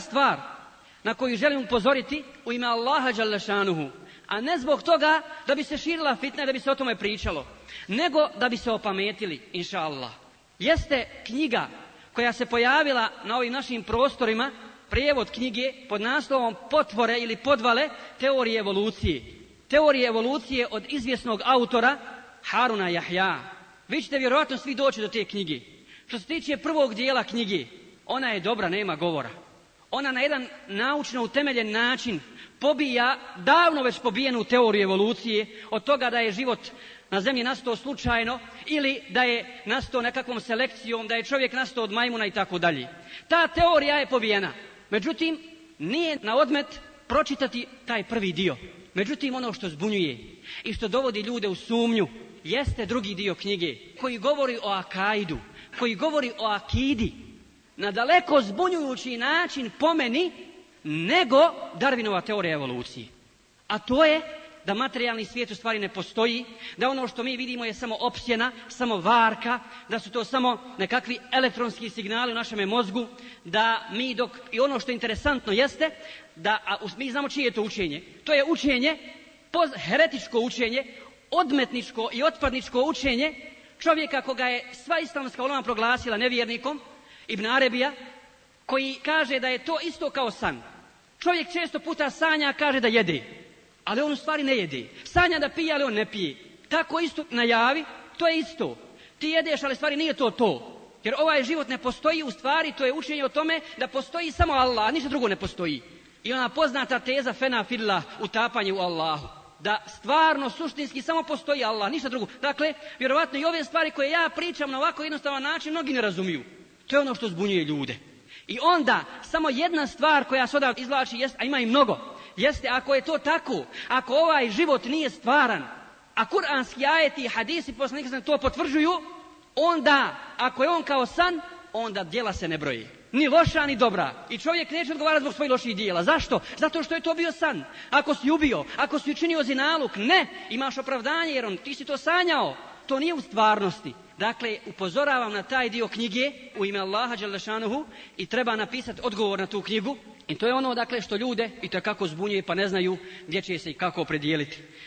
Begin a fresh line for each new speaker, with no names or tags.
stvar na koju želim upozoriti u ime Allaha Đalešanuhu, a ne zbog toga da bi se širila fitna da bi se o tome pričalo, nego da bi se opametili, inša Allah. Jeste knjiga koja se pojavila na ovim našim prostorima, prijevod knjige pod naslovom Potvore ili podvale teorije evolucije. Teorije evolucije od izvjesnog autora Haruna Jahja. Vi ćete vjerojatno svi doći do te knjige. Što se tiče prvog dijela knjige, ona je dobra, nema govora. Ona na jedan naučno utemeljen način pobija davno već pobijenu teoriju evolucije od toga da je život na zemlji nastao slučajno ili da je nastao nekakvom selekcijom, da je čovjek nastao od majmuna i tako dalje. Ta teorija je pobijena. Međutim, nije na odmet pročitati taj prvi dio. Međutim, ono što zbunjuje i što dovodi ljude u sumnju jeste drugi dio knjige koji govori o akaidu, koji govori o akidi, na daleko zbunjujući način pomeni nego Darwinova teorija evolucije. A to je da materijalni svijet u stvari ne postoji, da ono što mi vidimo je samo opsjena, samo varka, da su to samo nekakvi elektronski signali u našem mozgu, da mi dok, i ono što je interesantno jeste, da a, mi znamo čije je to učenje. To je učenje, poz, heretičko učenje, odmetničko i otpadničko učenje čovjeka koga je sva islamska ulama proglasila nevjernikom, Ibn Arabija, koji kaže da je to isto kao san. Čovjek često puta sanja, kaže da jede, ali on u stvari ne jede. Sanja da pije, ali on ne pije. Tako isto najavi, to je isto. Ti jedeš, ali stvari nije to to. Jer ovaj život ne postoji u stvari, to je učenje o tome da postoji samo Allah, ništa drugo ne postoji. I ona poznata teza fena filla utapanje u Allahu. Da stvarno, suštinski samo postoji Allah, ništa drugo. Dakle, vjerovatno i ove stvari koje ja pričam na ovako jednostavan način, mnogi ne razumiju. To je ono što zbunjuje ljude. I onda, samo jedna stvar koja se odavde izvlači, jest, a ima i mnogo, jeste ako je to tako, ako ovaj život nije stvaran, a kuranski ajeti i hadisi poslanika se to potvrđuju, onda, ako je on kao san, onda djela se ne broji. Ni loša, ni dobra. I čovjek neće odgovarati zbog svojih loših dijela. Zašto? Zato što je to bio san. Ako si ubio, ako si učinio zinaluk, ne, imaš opravdanje jer on, ti si to sanjao. To nije u stvarnosti. Dakle, upozoravam na taj dio knjige u ime Allaha Đalešanuhu i treba napisati odgovor na tu knjigu i to je ono dakle što ljude i kako zbunjuje pa ne znaju gdje će se i kako opredijeliti.